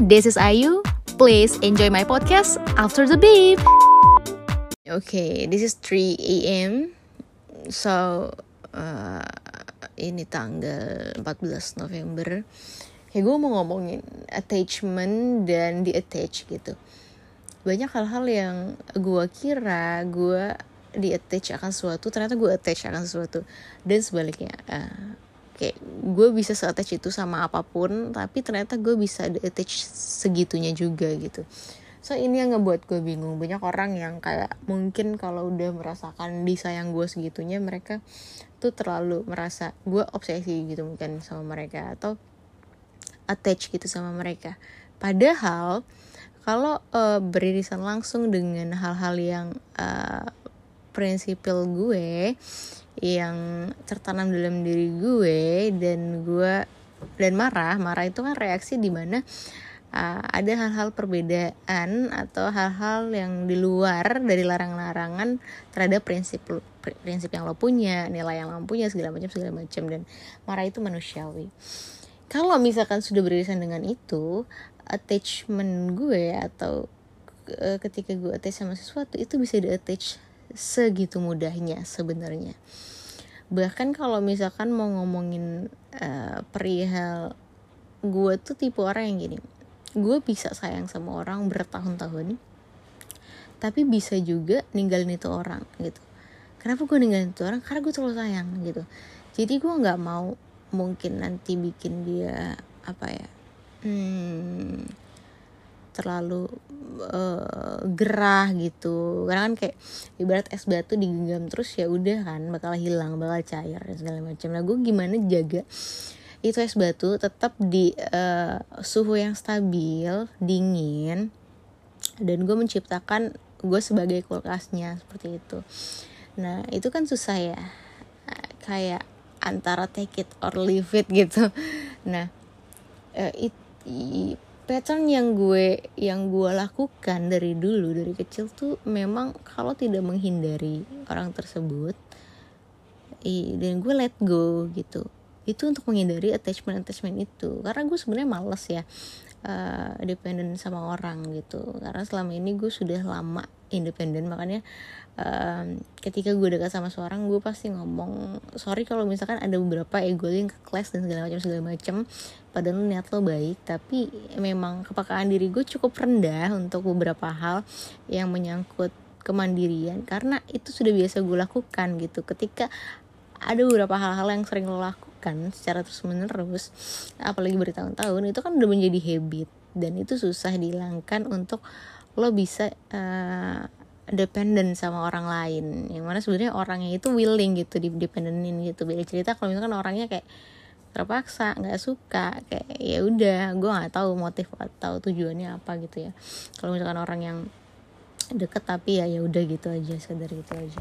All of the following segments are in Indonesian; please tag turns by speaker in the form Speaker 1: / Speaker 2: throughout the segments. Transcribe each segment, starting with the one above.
Speaker 1: this is Ayu. Please enjoy my podcast after the beep. Okay, this is 3 a.m. So, uh, ini tanggal 14 November. Ya gue mau ngomongin attachment dan di attach gitu. Banyak hal-hal yang gue kira gue di attach akan sesuatu, ternyata gue attach akan sesuatu. Dan sebaliknya, uh, kayak gue bisa se-attach itu sama apa pun tapi ternyata gue bisa attach segitunya juga gitu. So ini yang ngebuat gue bingung. Banyak orang yang kayak mungkin kalau udah merasakan disayang gue segitunya mereka tuh terlalu merasa gue obsesi gitu mungkin sama mereka atau attach gitu sama mereka. Padahal kalau uh, beririsan langsung dengan hal-hal yang uh, prinsipil gue yang tertanam dalam diri gue dan gue dan marah. Marah itu kan reaksi di mana uh, ada hal-hal perbedaan atau hal-hal yang di luar dari larang-larangan terhadap prinsip prinsip yang lo punya nilai yang lo punya segala macam segala macam. Dan marah itu manusiawi. Kalau misalkan sudah beririsan dengan itu attachment gue atau uh, ketika gue attach sama sesuatu itu bisa di attach segitu mudahnya sebenarnya. Bahkan kalau misalkan mau ngomongin uh, perihal gue tuh tipe orang yang gini. Gue bisa sayang sama orang bertahun-tahun tapi bisa juga ninggalin itu orang gitu. Kenapa gue ninggalin itu orang? Karena gue terlalu sayang gitu. Jadi gue nggak mau mungkin nanti bikin dia apa ya hmm, terlalu uh, gerah gitu. Karena kan kayak ibarat es batu digenggam terus ya udah kan bakal hilang bakal cair dan segala macam. Nah gue gimana jaga itu es batu tetap di uh, suhu yang stabil dingin dan gue menciptakan gue sebagai kulkasnya seperti itu. Nah itu kan susah ya. Kayak antara take it or leave it gitu. Nah uh, it, pattern yang gue yang gue lakukan dari dulu dari kecil tuh memang kalau tidak menghindari orang tersebut dan gue let go gitu itu untuk menghindari attachment attachment itu. Karena gue sebenarnya males ya uh, dependent sama orang gitu. Karena selama ini gue sudah lama independen makanya um, ketika gue dekat sama seorang gue pasti ngomong sorry kalau misalkan ada beberapa ego yang ke kelas dan segala macam segala macam padahal niat lo baik. Tapi memang kepekaan diri gue cukup rendah untuk beberapa hal yang menyangkut kemandirian. Karena itu sudah biasa gue lakukan gitu. Ketika ada beberapa hal-hal yang sering lo lakukan secara terus menerus apalagi bertahun-tahun itu kan udah menjadi habit. Dan itu susah dihilangkan untuk lo bisa uh, dependent sama orang lain. Yang mana sebenarnya orangnya itu willing gitu di dependenin gitu. Beda cerita kalau misalkan orangnya kayak terpaksa nggak suka kayak ya udah gue nggak tahu motif atau tujuannya apa gitu ya. Kalau misalkan orang yang deket tapi ya ya udah gitu aja sadar gitu aja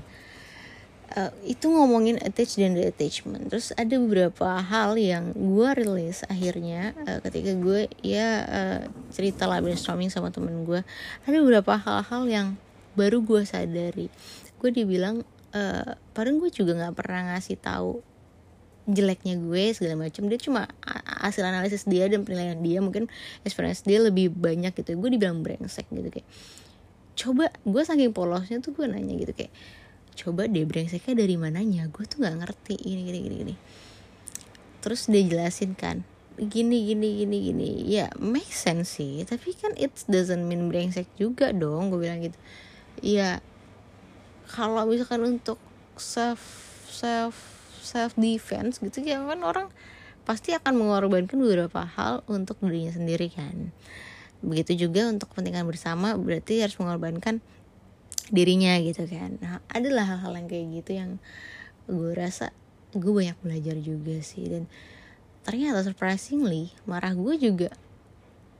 Speaker 1: uh, itu ngomongin attach dan detachment terus ada beberapa hal yang gue rilis akhirnya uh, ketika gue ya uh, cerita lah brainstorming sama temen gue ada beberapa hal-hal yang baru gue sadari. Gue dibilang uh, padahal gue juga nggak pernah ngasih tahu jeleknya gue segala macam dia cuma hasil analisis dia dan penilaian dia. Mungkin experience dia lebih banyak gitu. Gue dibilang brengsek gitu kayak coba gue saking polosnya tuh gue nanya gitu kayak coba deh brengseknya dari mananya gue tuh nggak ngerti ini gini gini gini. Terus dia jelasin kan gini gini gini gini. Ya make sense sih tapi kan it doesn't mean brengsek juga dong gue bilang gitu. Ya kalau misalkan untuk self self self defense gitu ya kan orang pasti akan mengorbankan beberapa hal untuk dirinya sendiri kan. Begitu juga untuk kepentingan bersama berarti harus mengorbankan dirinya gitu kan. Nah adalah hal-hal yang kayak gitu yang gue rasa gue banyak belajar juga sih. Dan ternyata surprisingly marah gue juga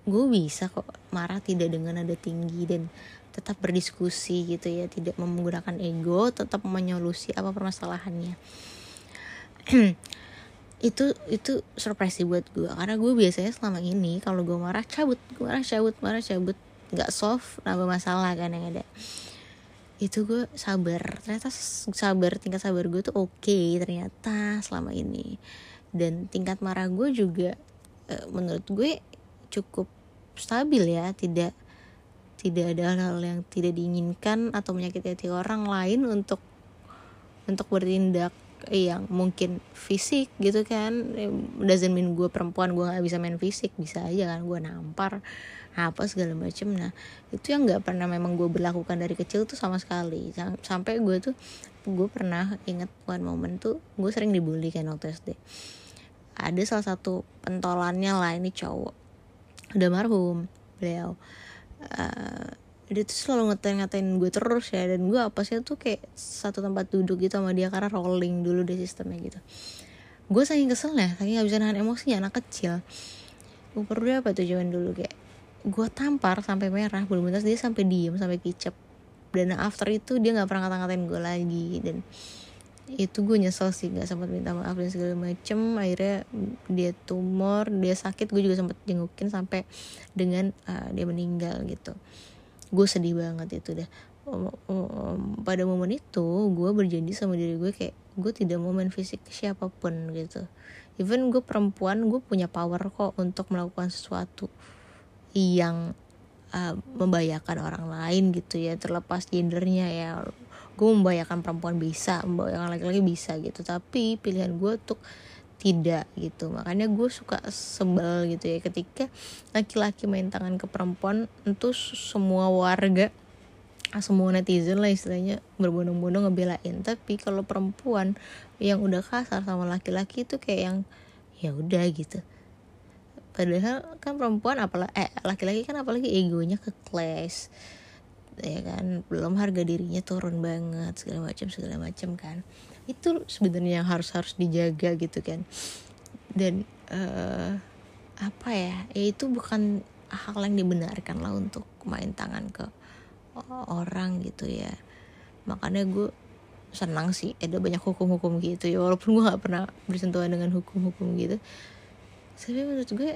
Speaker 1: gue bisa kok marah tidak dengan nada tinggi dan tetap berdiskusi gitu ya tidak menggunakan ego tetap menyolusi apa permasalahannya. Itu itu surprise buat gue karena gue biasanya selama ini kalau gue marah cabut gue marah cabut marah cabut. Nggak solve nambah masalah kan yang ada itu gue sabar. Ternyata sabar tingkat sabar gue tuh oke okay, ternyata selama ini. Dan tingkat marah gue juga eh, menurut gue cukup stabil ya. Tidak tidak ada hal-hal yang tidak diinginkan atau menyakiti hati orang lain untuk untuk bertindak yang mungkin fisik gitu kan. Doesn't mean gue perempuan gue nggak bisa main fisik. Bisa aja kan gue nampar apa segala macem. Nah itu yang nggak pernah memang gue berlakukan dari kecil tuh sama sekali. Sampai gue tuh gue pernah inget one moment tuh gue sering dibully kan waktu SD ada salah satu pentolannya lah ini cowok. Udah marhum beliau. Uh, dia tuh selalu ngatain-ngatain gue terus ya. Dan gue apa sih tuh kayak satu tempat duduk gitu sama dia karena rolling dulu deh sistemnya gitu. Gue saking kesel ya saking gak bisa nahan emosinya anak kecil. Gue perlu apa tuh zaman dulu kayak gue tampar sampai merah belum bentar dia sampai diem sampai kicep. Dan after itu dia nggak pernah ngata-ngatain gue lagi. Dan itu gue nyesel sih nggak sempat minta maaf dan segala macem. Akhirnya dia tumor dia sakit gue juga sempat jengukin sampai dengan uh, dia meninggal gitu gue sedih banget itu deh. Pada momen itu gue berjanji sama diri gue kayak gue tidak mau main fisik siapa pun gitu. Even gue perempuan gue punya power kok untuk melakukan sesuatu yang uh, membahayakan orang lain gitu ya terlepas gendernya ya. Gue membahayakan perempuan bisa membahayakan laki-laki bisa gitu. Tapi pilihan gue untuk tidak gitu. Makanya gue suka sebel gitu ya ketika laki-laki main tangan ke perempuan itu semua warga semua netizen lah istilahnya berbondong-bondong ngebelain. Tapi kalau perempuan yang udah kasar sama laki-laki itu kayak yang ya udah gitu. Padahal kan perempuan apalagi eh laki-laki kan apalagi egonya ke kelas ya kan? Belum harga dirinya turun banget segala macam segala macam kan itu sebenarnya yang harus harus dijaga gitu kan. Dan uh, apa ya ya itu bukan hal yang dibenarkan lah untuk main tangan ke orang gitu ya. Makanya gue senang sih ada banyak hukum-hukum gitu ya walaupun gue nggak pernah bersentuhan dengan hukum-hukum gitu. Tapi menurut gue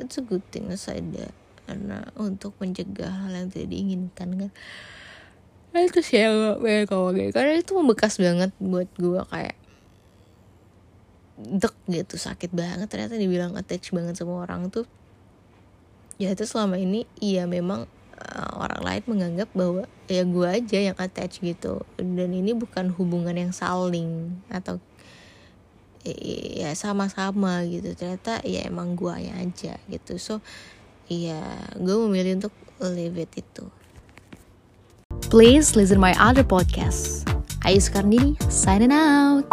Speaker 1: itu good thing ada karena untuk mencegah hal yang tidak diinginkan kan nah itu sih yang gue kayak karena itu membekas banget buat gue kayak dek gitu sakit banget. Ternyata dibilang attach banget sama orang tuh. Ya itu selama ini iya memang uh, orang lain menganggap bahwa ya gue aja yang attach gitu. Dan ini bukan hubungan yang saling atau ya sama-sama gitu. Ternyata ya emang guanya aja gitu. So ya gue memilih untuk leave it itu
Speaker 2: please listen my other podcast Ayu Skarnini signing out